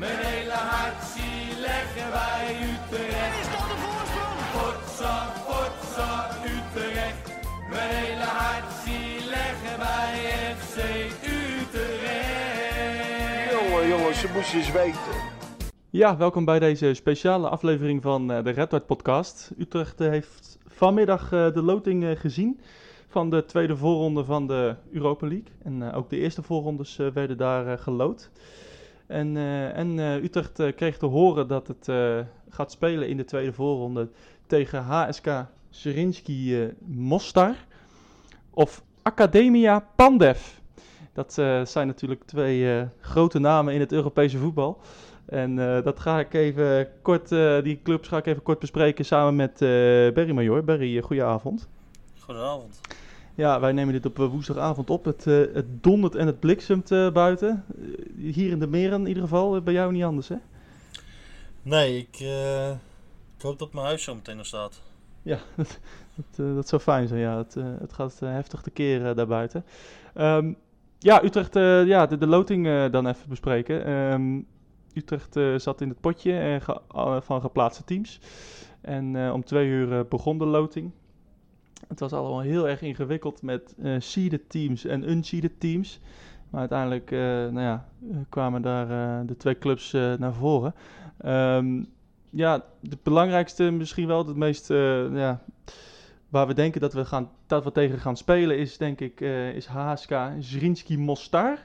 Mijn hele hart zie leggen wij Utrecht. Is dat de voorsprong? Potsa, potsa, Utrecht. Mijn hele hart zie leggen wij FC Utrecht. Jongen, jongens, ze moesten eens weten. Ja, welkom bij deze speciale aflevering van eh, de Red White podcast. Utrecht eh, heeft vanmiddag eh, de loting eh, gezien van de tweede voorronde van de Europa League. En eh, ook de eerste voorrondes eh, werden daar geloot. En, eh, en eh, Utrecht eh, kreeg te horen dat het gaat spelen in de tweede voorronde tegen HSK Zrinski eh, Mostar of Academia Pandev. Dat zijn natuurlijk twee grote namen in het Europese voetbal. En dat ga ik even kort, die clubs ga ik even kort bespreken samen met eh Berry Major. Berry, uh, goedenavond. Goedenavond. Ja, wij nemen dit op eh, woensdagavond op. Het, eh, het dondert en het bliksemt eh, buiten. Hier in de meren in ieder geval, bij jou niet anders hè? Nee, ik, ik hoop dat mijn huis zo meteen nog staat. Ja, dat, dat, dat zou fijn zijn. Ja, het, het gaat heftig te keren daarbuiten. Ehm, ja, Utrecht, ja, de, de loting dan even bespreken. Ehm, Utrecht zat in het potje van geplaatste teams. En om twee uur begon de loting. Het was allemaal heel erg ingewikkeld met eh seeded teams en unseeded teams. Maar uiteindelijk eh, nou ja, eh, kwamen daar de twee clubs naar voren. Ehm, ja, de belangrijkste, misschien wel het meest, ja, waar we denken dat we, gaan, dat we tegen gaan spelen, is denk ik is HSK Zrinski Mostar.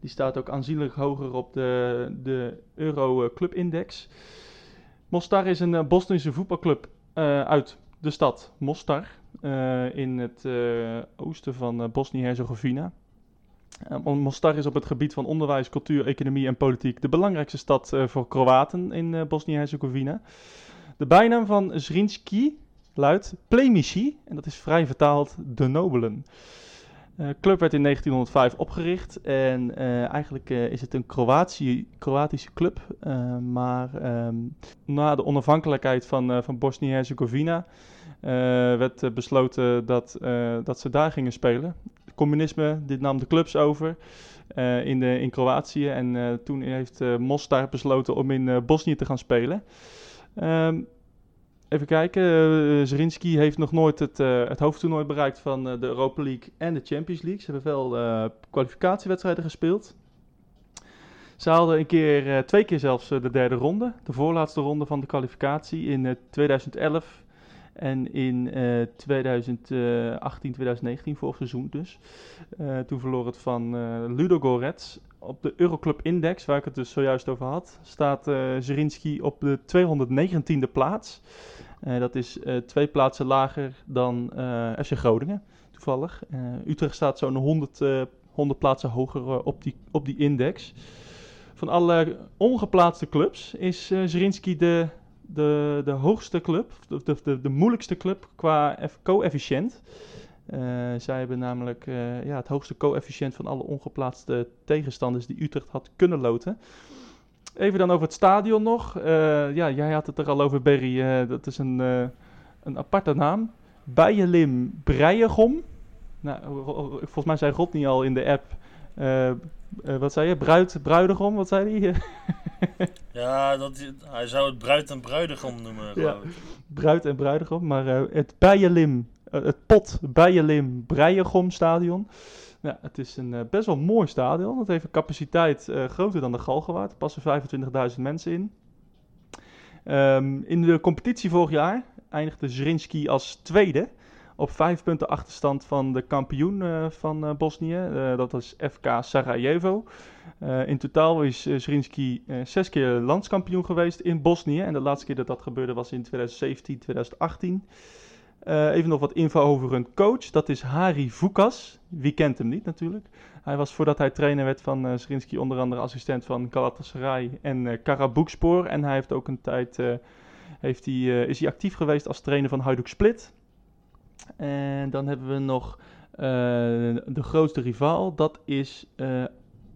Die staat ook aanzienlijk hoger op de, de Euro Club Index. Mostar is een Bosnische voetbalclub eh, uit de stad Mostar eh, in het eh, oosten van eh, Bosnië-Herzegovina. Eh, Mostar is op het gebied van onderwijs, cultuur, economie en politiek de belangrijkste stad voor Kroaten in Bosnië-Herzegovina. De bijnaam van Zrinski luidt Plemici en dat is vrij vertaald de nobelen. De club werd in 1905 opgericht en eh, eigenlijk eh, is het een Kroatië, Kroatische club. maar ehm, na de onafhankelijkheid van, van Bosnië-Herzegovina werd besloten dat, dat ze daar gingen spelen. Communisme dit nam de clubs over in, de, in Kroatië en toen heeft Mostar besloten om in Bosnië te gaan spelen. Ehm, Even kijken, uh, Zrinski heeft nog nooit het, eh, het hoofdtoernooi bereikt van eh, de Europa League en de Champions League. Ze hebben wel kwalificatiewedstrijden gespeeld. Ze haalden een keer, twee keer zelfs de derde ronde, de voorlaatste ronde van de kwalificatie in eh, 2011 en in eh 2018, 2019, vorig seizoen dus. Toen verloor het van Ludo Gorets. Op de Euroclub Index, waar ik het dus zojuist over had, staat eh Zrinski op de 219e plaats. Eh, dat is eh, twee plaatsen lager dan FC Groningen, toevallig. Utrecht staat zo'n 100, eh 100 plaatsen hoger op, die, op die index. Van alle ongeplaatste clubs is eh Zrinski de, de, de hoogste club, de, de, de, de moeilijkste club qua eff- coëfficiënt. Eh, zij hebben namelijk eh, ja, het hoogste coëfficiënt van alle ongeplaatste tegenstanders die Utrecht had kunnen loten. Even dan over het stadion nog. Eh, ja, jij had het er al over, Berry. Eh, dat is een, eh, een aparte naam. Bijelim Breiegom. Nou, volgens mij zei Rodney al in de app. eh, eh, wat zei je? Bruid, bruidegom, wat zei hij? Ja, dat, hij zou het bruid en bruidegom noemen, ik. Bruid en bruidegom. Maar eh, het Bijelim, eh, het pot Bijelim Breiegom stadion. Het is een eh, best wel mooi stadion. Het heeft een capaciteit eh, groter dan de Galgenwaard. Er passen 25.000 mensen in. Ehm, in de competitie vorig jaar eindigde Zrinski als tweede. Op vijf punten achterstand van de kampioen eh, van eh, Bosnië. Eh, dat is FK Sarajevo. Eh, in totaal is Zrinski eh, zes keer landskampioen geweest in Bosnië. En de laatste keer dat dat gebeurde was in 2017, 2018. Eh, even nog wat info over hun coach. Dat is Hari Vukas. Wie kent hem niet natuurlijk. Hij was voordat hij trainer werd van uh, Zrinski onder andere assistent van Galatasaray en uh, Karabukspor. En hij heeft ook een tijd heeft hij, is hij actief geweest als trainer van Hajduk Split. En dan hebben we nog de grootste rivaal. Dat is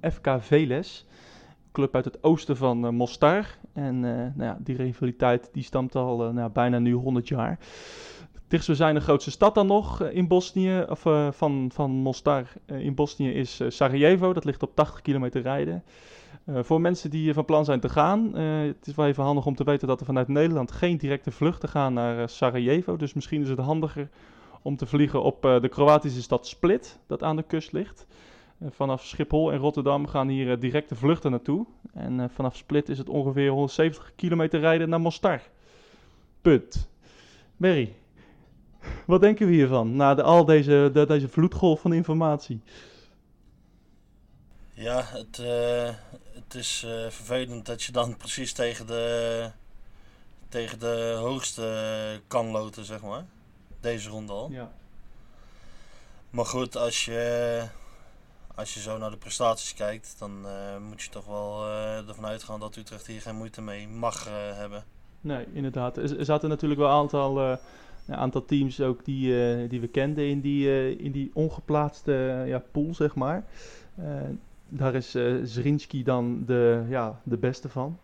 FK Veles. Club uit het oosten van Mostar. En nou ja, die rivaliteit die stamt al nou, bijna nu 100 jaar. Dichtstbijzijnde grootste stad dan nog uh, in Bosnië, of uh, van, van Mostar uh, in Bosnië is Sarajevo. Dat ligt op 80 kilometer rijden. Eh, voor mensen die van plan zijn te gaan, eh, het is wel even handig om te weten dat er vanuit Nederland geen directe vluchten gaan naar eh, Sarajevo. Dus misschien is het handiger om te vliegen op eh, de Kroatische stad Split, dat aan de kust ligt. Eh, vanaf Schiphol en Rotterdam gaan hier eh, directe vluchten naartoe. En eh, vanaf Split is het ongeveer 170 kilometer rijden naar Mostar. Punt. Berry, wat denken we hiervan? Na de, al deze, de, deze vloedgolf van informatie. Ja, het, eh, het is eh, vervelend dat je dan precies tegen de, tegen de hoogste kan loten, zeg maar. Deze ronde al. Ja. Maar goed, als je, als je zo naar de prestaties kijkt, dan eh, moet je toch wel ervan uitgaan dat Utrecht hier geen moeite mee mag hebben. Nee, inderdaad. Er, zaten natuurlijk wel een aantal, een aantal teams ook die, eh, die we kenden in die, eh, in die ongeplaatste eh, ja, pool, zeg maar. Daar is Zrinski dan de, ja, de beste van.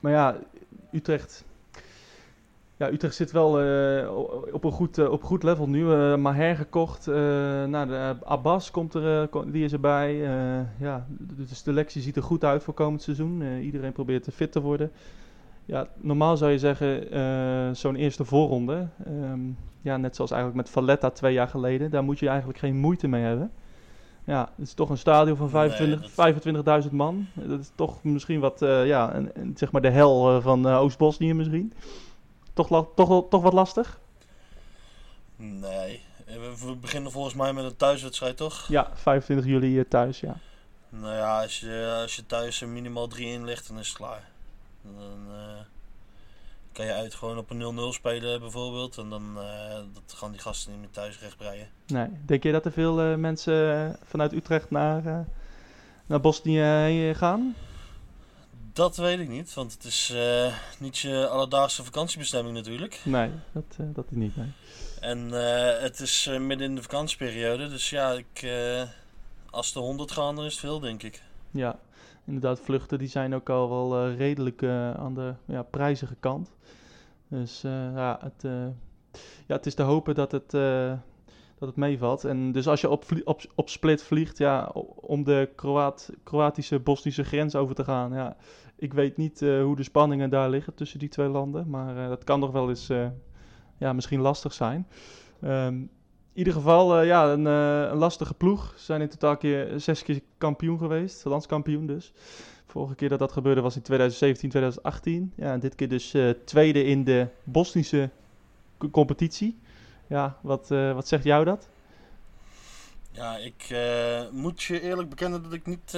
Maar ja, Utrecht... Ja, Utrecht zit wel op, een goed, op goed level nu. Eh Maher gekocht. eh nou, de, Abbas komt er, die is erbij. Ja, de, de selectie ziet er goed uit voor komend seizoen. Iedereen probeert fit te worden. Ja, normaal zou je zeggen, eh, zo'n eerste voorronde, ehm, ja, net zoals eigenlijk met Valletta twee jaar geleden, daar moet je eigenlijk geen moeite mee hebben. Ja, het is toch een stadion van Nee, 25 dat- 25.000 man. Dat is toch misschien wat, eh, ja, een, een- zeg maar de hel eh, van Oost-Bosnië misschien. Toch, la- toch, toch wat lastig? Nee, we beginnen volgens mij met een thuiswedstrijd, toch? Ja, 25 juli thuis, ja. Nou ja, als je, als je thuis er minimaal 3 in ligt, dan is het klaar. Dan eh, kan je uit gewoon op een 0-0 spelen bijvoorbeeld. En dan eh, dat gaan die gasten niet meer thuis rechtbreien. Nee. Denk je dat er veel eh, mensen vanuit Utrecht naar, naar Bosnië heen gaan? Dat weet ik niet, want het is niet je alledaagse vakantiebestemming natuurlijk. Nee, dat, dat is niet, nee. En het is midden in de vakantieperiode, dus ja, ik, als de 100 gaan, dan is het veel, denk ik. Ja, inderdaad, vluchten die zijn ook al wel eh, redelijk eh, aan de ja, prijzige kant. Dus eh, ja, het, ja, het is te hopen dat het, dat het meevalt. En dus als je op, op, Split vliegt, ja, om de Kroaat, Kroatische-Bosnische grens over te gaan, ja, ik weet niet hoe de spanningen daar liggen tussen die twee landen, maar dat kan nog wel eens ja, misschien lastig zijn. Ehm, in ieder geval, eh, ja, een, eh, een lastige ploeg. Ze zijn in totaal keer, zes keer kampioen geweest, landskampioen dus. Vorige keer dat dat gebeurde was in 2017, 2018. Ja, en dit keer dus eh, tweede in de Bosnische competitie. Ja, wat, wat zegt jou dat? Ja, ik moet je eerlijk bekennen dat ik niet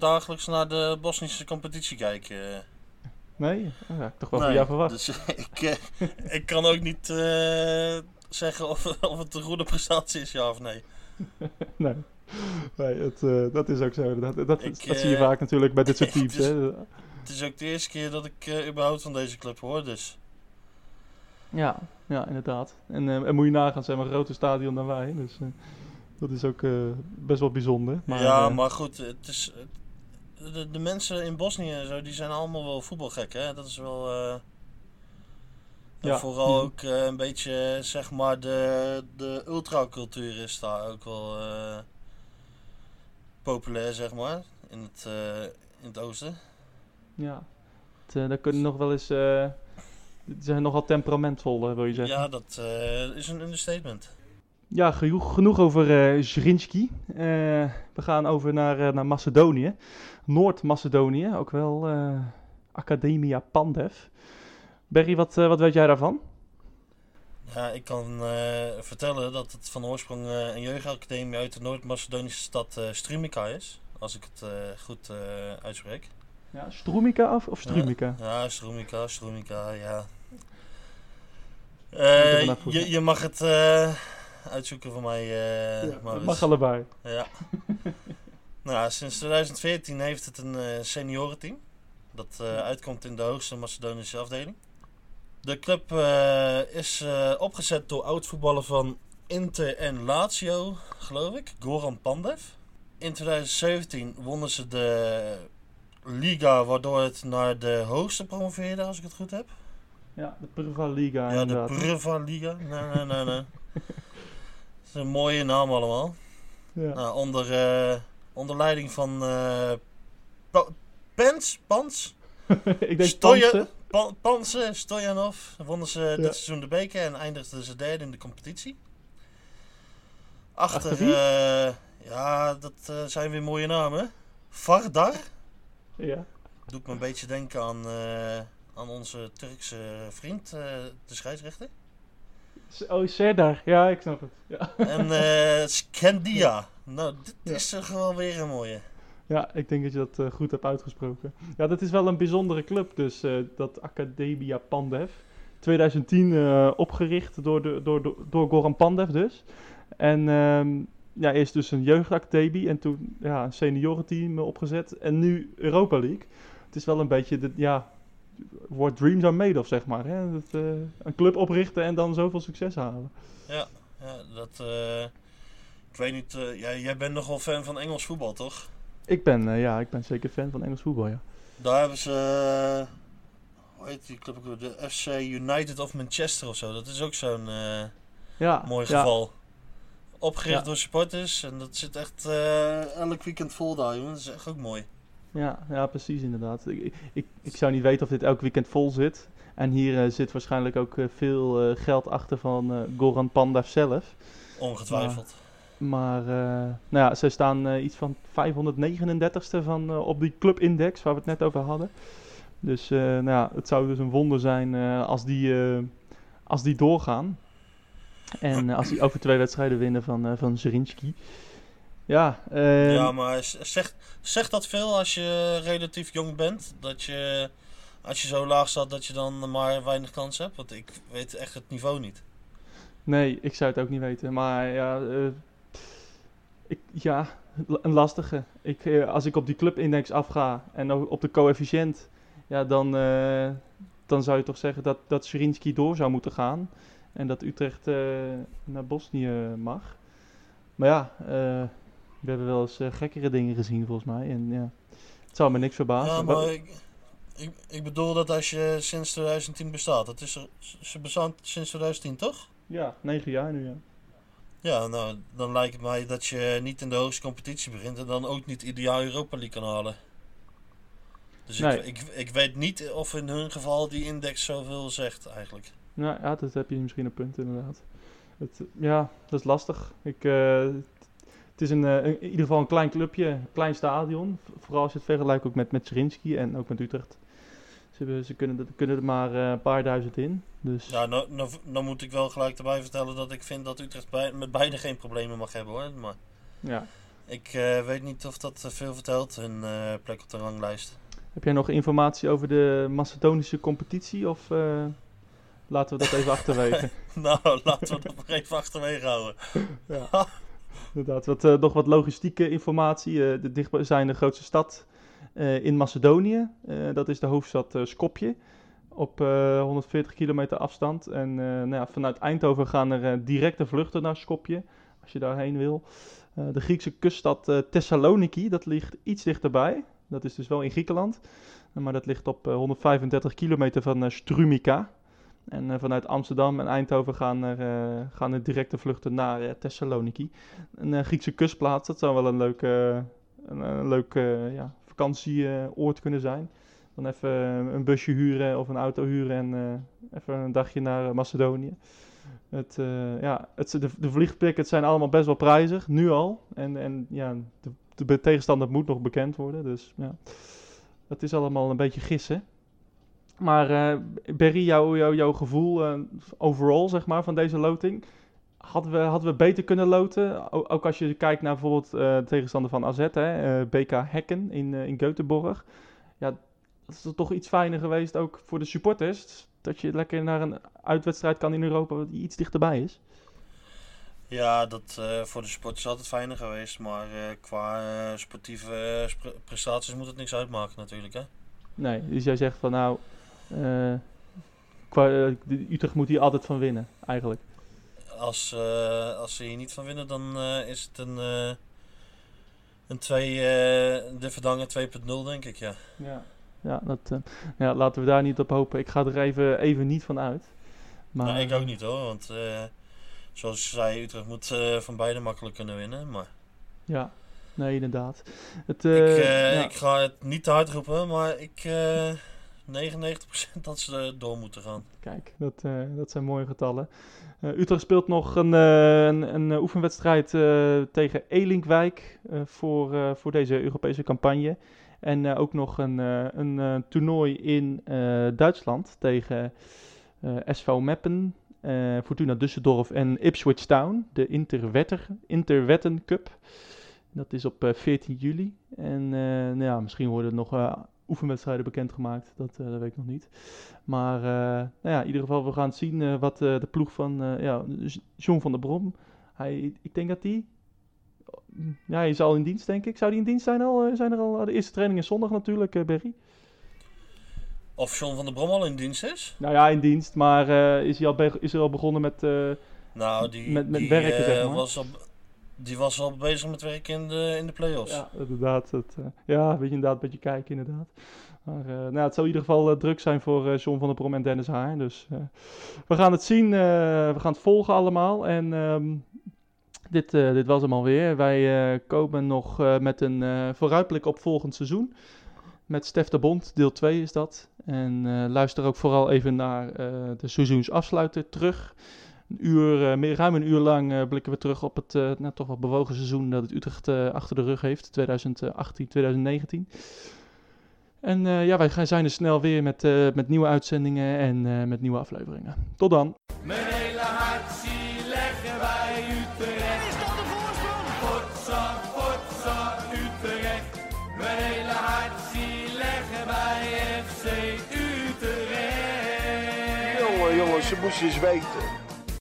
dagelijks naar de Bosnische competitie kijk. eh. Nee? Ja, toch wel Nee, van jou verwacht. Dus ik, ik kan ook niet zeggen of, of het een goede prestatie is, ja of nee. Nee, nee het, eh, dat is ook zo. Dat, dat, Ik, dat zie je eh, vaak natuurlijk bij dit soort teams. het is- hè. Het is ook de eerste keer dat ik eh, überhaupt van deze club hoor, dus... Ja, ja, inderdaad. En, en moet je nagaan, ze hebben een groter stadion dan wij. Dus dat is ook best wel bijzonder. Maar, ja, maar goed, het is, de, de mensen in Bosnië en zo, die zijn allemaal wel voetbalgek, hè. Dat is wel... Ja. vooral Ja. ook eh, een beetje, zeg maar, de, de ultracultuur is daar ook wel eh, populair, zeg maar, in het, eh, in het oosten. Ja, het, daar kunnen nog wel eens. ze zijn nogal temperamentvol, wil je zeggen. Ja, Ja, dat is een understatement. genoeg, genoeg over eh Zrinski. We gaan over naar, naar Macedonië. Noord-Macedonië, ook wel Academia Pandev. Berry, wat, eh, wat weet jij daarvan? Ja, ik kan eh, vertellen dat het van oorsprong eh, een jeugdacademie uit de Noord-Macedonische stad eh Strumica is. Als ik het eh, goed eh, uitspreek. Ja, Strumica of, of Strumica? Ja, Strumica, Strumica, ja. Eh, je, je mag het eh, uitzoeken voor mij, eh Ja, mag allebei. Ja. nou, ja, sinds 2014 heeft het een seniorenteam. Dat eh, uitkomt in de hoogste Macedonische afdeling. De club eh, is eh, opgezet door oud-voetballer van Inter en Lazio, geloof ik, Goran Pandev. In 2017 wonnen ze de Liga, waardoor het naar de hoogste promoveerde, als ik het goed heb. Ja, de Prva Liga Ja, de. Prva Liga. Nee, nee, nee, nee. Dat is een mooie naam allemaal. ja. Nou, onder, eh, onder leiding van Pens, Pans, ik denk Stoja- Pansen. Pa- Pansen, Stojanov. Wonnen ze dit seizoen de beker en eindigden ze derde in de competitie. Achter, eh, ja, dat eh, zijn weer mooie namen. Vardar. Ja. Doet me een beetje denken aan, eh, aan onze Turkse vriend, de scheidsrechter. Oh, Serdar. Ja, ik snap het. Ja. En eh Scandia. Nou, dit Ja. is toch wel weer een mooie. Ja, ik denk dat je dat eh, goed hebt uitgesproken. Ja, dat is wel een bijzondere club, dus eh, dat Academia Pandev. 2010 eh, opgericht door, de, door, door, Goran Pandev dus. En ehm, ja, eerst dus een jeugdacademie en toen ja, een seniorenteam opgezet. En nu Europa League. Het is wel een beetje, de, ja, what dreams are made of, zeg maar. Hè? Dat, een club oprichten en dan zoveel succes halen. Ja, dat... eh, ik weet niet, jij, jij bent nogal fan van Engels voetbal, toch? Ik ben, eh, ja, ik ben zeker fan van Engels voetbal, ja. Daar hebben ze... eh, hoe heet die club ook? De FC United of Manchester of zo. Dat is ook zo'n eh, Ja, mooi geval. Opgericht door supporters. En dat zit echt eh, elk weekend vol daar, jongen. Dat is echt ook mooi. Ja, ja, precies inderdaad. Ik, ik, ik zou niet weten of dit elk weekend vol zit. En hier zit waarschijnlijk ook veel geld achter van Goran Pandev zelf. Ongetwijfeld. Maar eh, nou ja, ze staan eh, iets van 539ste van, eh, op die clubindex waar we het net over hadden. Dus nou ja, het zou dus een wonder zijn als, die, als die doorgaan. En als die over twee wedstrijden winnen van, van Zrinski. Ja, Ja, maar z- zeg, zegt dat veel als je relatief jong bent? Dat je, als je zo laag staat, dat je dan maar weinig kans hebt? Want ik weet echt het niveau niet. Nee, ik zou het ook niet weten. Maar ja, ik, ja een lastige. Ik, eh, als ik op die clubindex afga en op de coëfficiënt, ja, dan, eh, dan zou je toch zeggen dat, dat door zou moeten gaan. En dat Utrecht eh, naar Bosnië mag. Maar ja, we hebben wel eens gekkere dingen gezien volgens mij. En ja, het zou me niks verbazen. Ja, Wat- maar ik, ik, ik bedoel dat als je sinds 2010 bestaat. Dat is ze bestaan sinds 2010, toch? ja, negen jaar nu, ja. Ja, nou, dan lijkt het mij dat je niet in de hoogste competitie begint en dan ook niet ideaal Europa League kan halen. Dus Nee. ik, ik, ik weet niet of in hun geval die index zoveel zegt eigenlijk. Nou ja, dat heb je misschien een punt inderdaad. Het, ja, dat is lastig. Ik, eh, het is een, eh, in ieder geval een klein clubje, een klein stadion. Vooral als je het vergelijkt ook met, met en ook met Utrecht. Ze, kunnen, er- kunnen er maar eh, een paar duizend in. Dus Ja, nou, nou, nou moet ik wel gelijk erbij vertellen dat ik vind dat Utrecht bij, met beide geen problemen mag hebben hoor. Maar ja. ik eh, weet niet of dat eh, veel vertelt, hun plek op de ranglijst. Heb jij nog informatie over de Macedonische competitie of laten we dat even achterwege? nou, laten we dat maar even achterwege houden. Ja. Inderdaad, wat, nog wat logistieke informatie. De dichtstbijzijnde grootste stad in Macedonië, eh, dat is de hoofdstad eh, Skopje. Op eh, 140 kilometer afstand. En eh, nou ja, vanuit Eindhoven gaan er eh, directe vluchten naar Skopje, als je daarheen wil. Eh, de Griekse kuststad eh, Thessaloniki, dat ligt iets dichterbij. Dat is dus wel in Griekenland. Eh, maar dat ligt op eh, 135 kilometer van eh, Strumica. En eh, vanuit Amsterdam en Eindhoven gaan er, eh, gaan er directe vluchten naar eh, Thessaloniki. Een eh, Griekse kustplaats, dat zou wel een leuk, eh, een, een eh, ja, vakantieoord kunnen zijn. Dan even eh, een busje huren of een auto huren en eh, even een dagje naar eh, Macedonië. Het, eh, ja, het, de, de vliegtickets zijn allemaal best wel prijzig, nu al. En, en ja, de, de tegenstander moet nog bekend worden, dus ja. Dat is allemaal een beetje gissen. Maar eh Berry, jouw, jouw gevoel eh, overall, zeg maar, van deze loting. Hadden we, hadden we beter kunnen loten? O- ook als je kijkt naar bijvoorbeeld eh, de tegenstander van AZ, hè, eh, BK Hekken in, eh in Göteborg. Ja, dat is toch iets fijner geweest ook voor de supporters. Dat je lekker naar een uitwedstrijd kan in Europa die iets dichterbij is. Ja, dat voor de sport is altijd fijner geweest, maar qua sportieve prestaties moet het niks uitmaken natuurlijk hè. Nee, dus jij zegt van nou, qua, Utrecht moet hier altijd van winnen, eigenlijk. Als, eh, als ze hier niet van winnen, dan eh, is het een, eh een twee, eh de verdangen 2.0 denk ik ja. Ja, ja, dat, eh, ja, laten we daar niet op hopen. Ik ga er even, even niet van uit. Maar, Nou, ik ook niet hoor, want eh, zoals je zei, Utrecht moet eh, van beide makkelijk kunnen winnen, maar Ja, Nee, inderdaad. Het, ik, ja. ik ga het niet te hard roepen, maar ik... eh 99% dat ze er door moeten gaan. Kijk, dat, eh, dat zijn mooie getallen. Eh, Utrecht speelt nog een, eh, een, een eh, oefenwedstrijd eh, tegen Elinkwijk eh, voor, eh, voor deze Europese campagne. En eh, ook nog een, eh, een eh, toernooi in eh, Duitsland tegen eh, SV Meppen, eh, Fortuna Düsseldorf en Ipswich Town. De Interwetter, Interwetten Cup. Dat is op eh, 14 juli. En eh, nou ja, misschien worden er nog eh, oefenwedstrijden bekendgemaakt. Dat, eh, dat weet ik nog niet. Maar eh, nou ja, in ieder geval, we gaan zien eh, wat de ploeg van ja, John van der Brom. Hij, ik denk dat hij. Ja, hij is al in dienst, denk ik. Zou hij in dienst zijn al? Zijn er al de eerste training is zondag natuurlijk, Berry? Of John van der Brom al in dienst is? Nou ja, in dienst, maar is, hij al is hij al begonnen met. eh, Nou, die, Met- met die, werken, zeg maar. was al, die was al bezig met werk in de, in de play-offs. ja, inderdaad. Het, eh, ja, een beetje, inderdaad, een beetje kijken, inderdaad. Maar eh, nou, het zal in ieder geval eh, druk zijn voor John van der Brom en Dennis Haar. Dus we gaan het zien. we gaan het volgen allemaal. En ehm, dit, dit was hem alweer. Wij komen nog met een vooruitblik op volgend seizoen. Met Stef de Bond, deel 2 is dat. En luister ook vooral even naar de seizoensafsluiter terug. Een uur, eh, meer, ruim een uur lang eh, blikken we terug op het eh, nou, toch wel bewogen seizoen dat het Utrecht eh, achter de rug heeft. 2018, 2019. En eh, ja, wij gaan- zijn er snel weer met, eh, met nieuwe uitzendingen en eh, met nieuwe afleveringen. Tot dan. Mijn hele hart zie leggen wij Utrecht. Is dat de voorsprong? Potsa, potsa, Utrecht. Mijn hele hart zie leggen wij FC Utrecht. Jongen, jongens, ze moesten eens weten.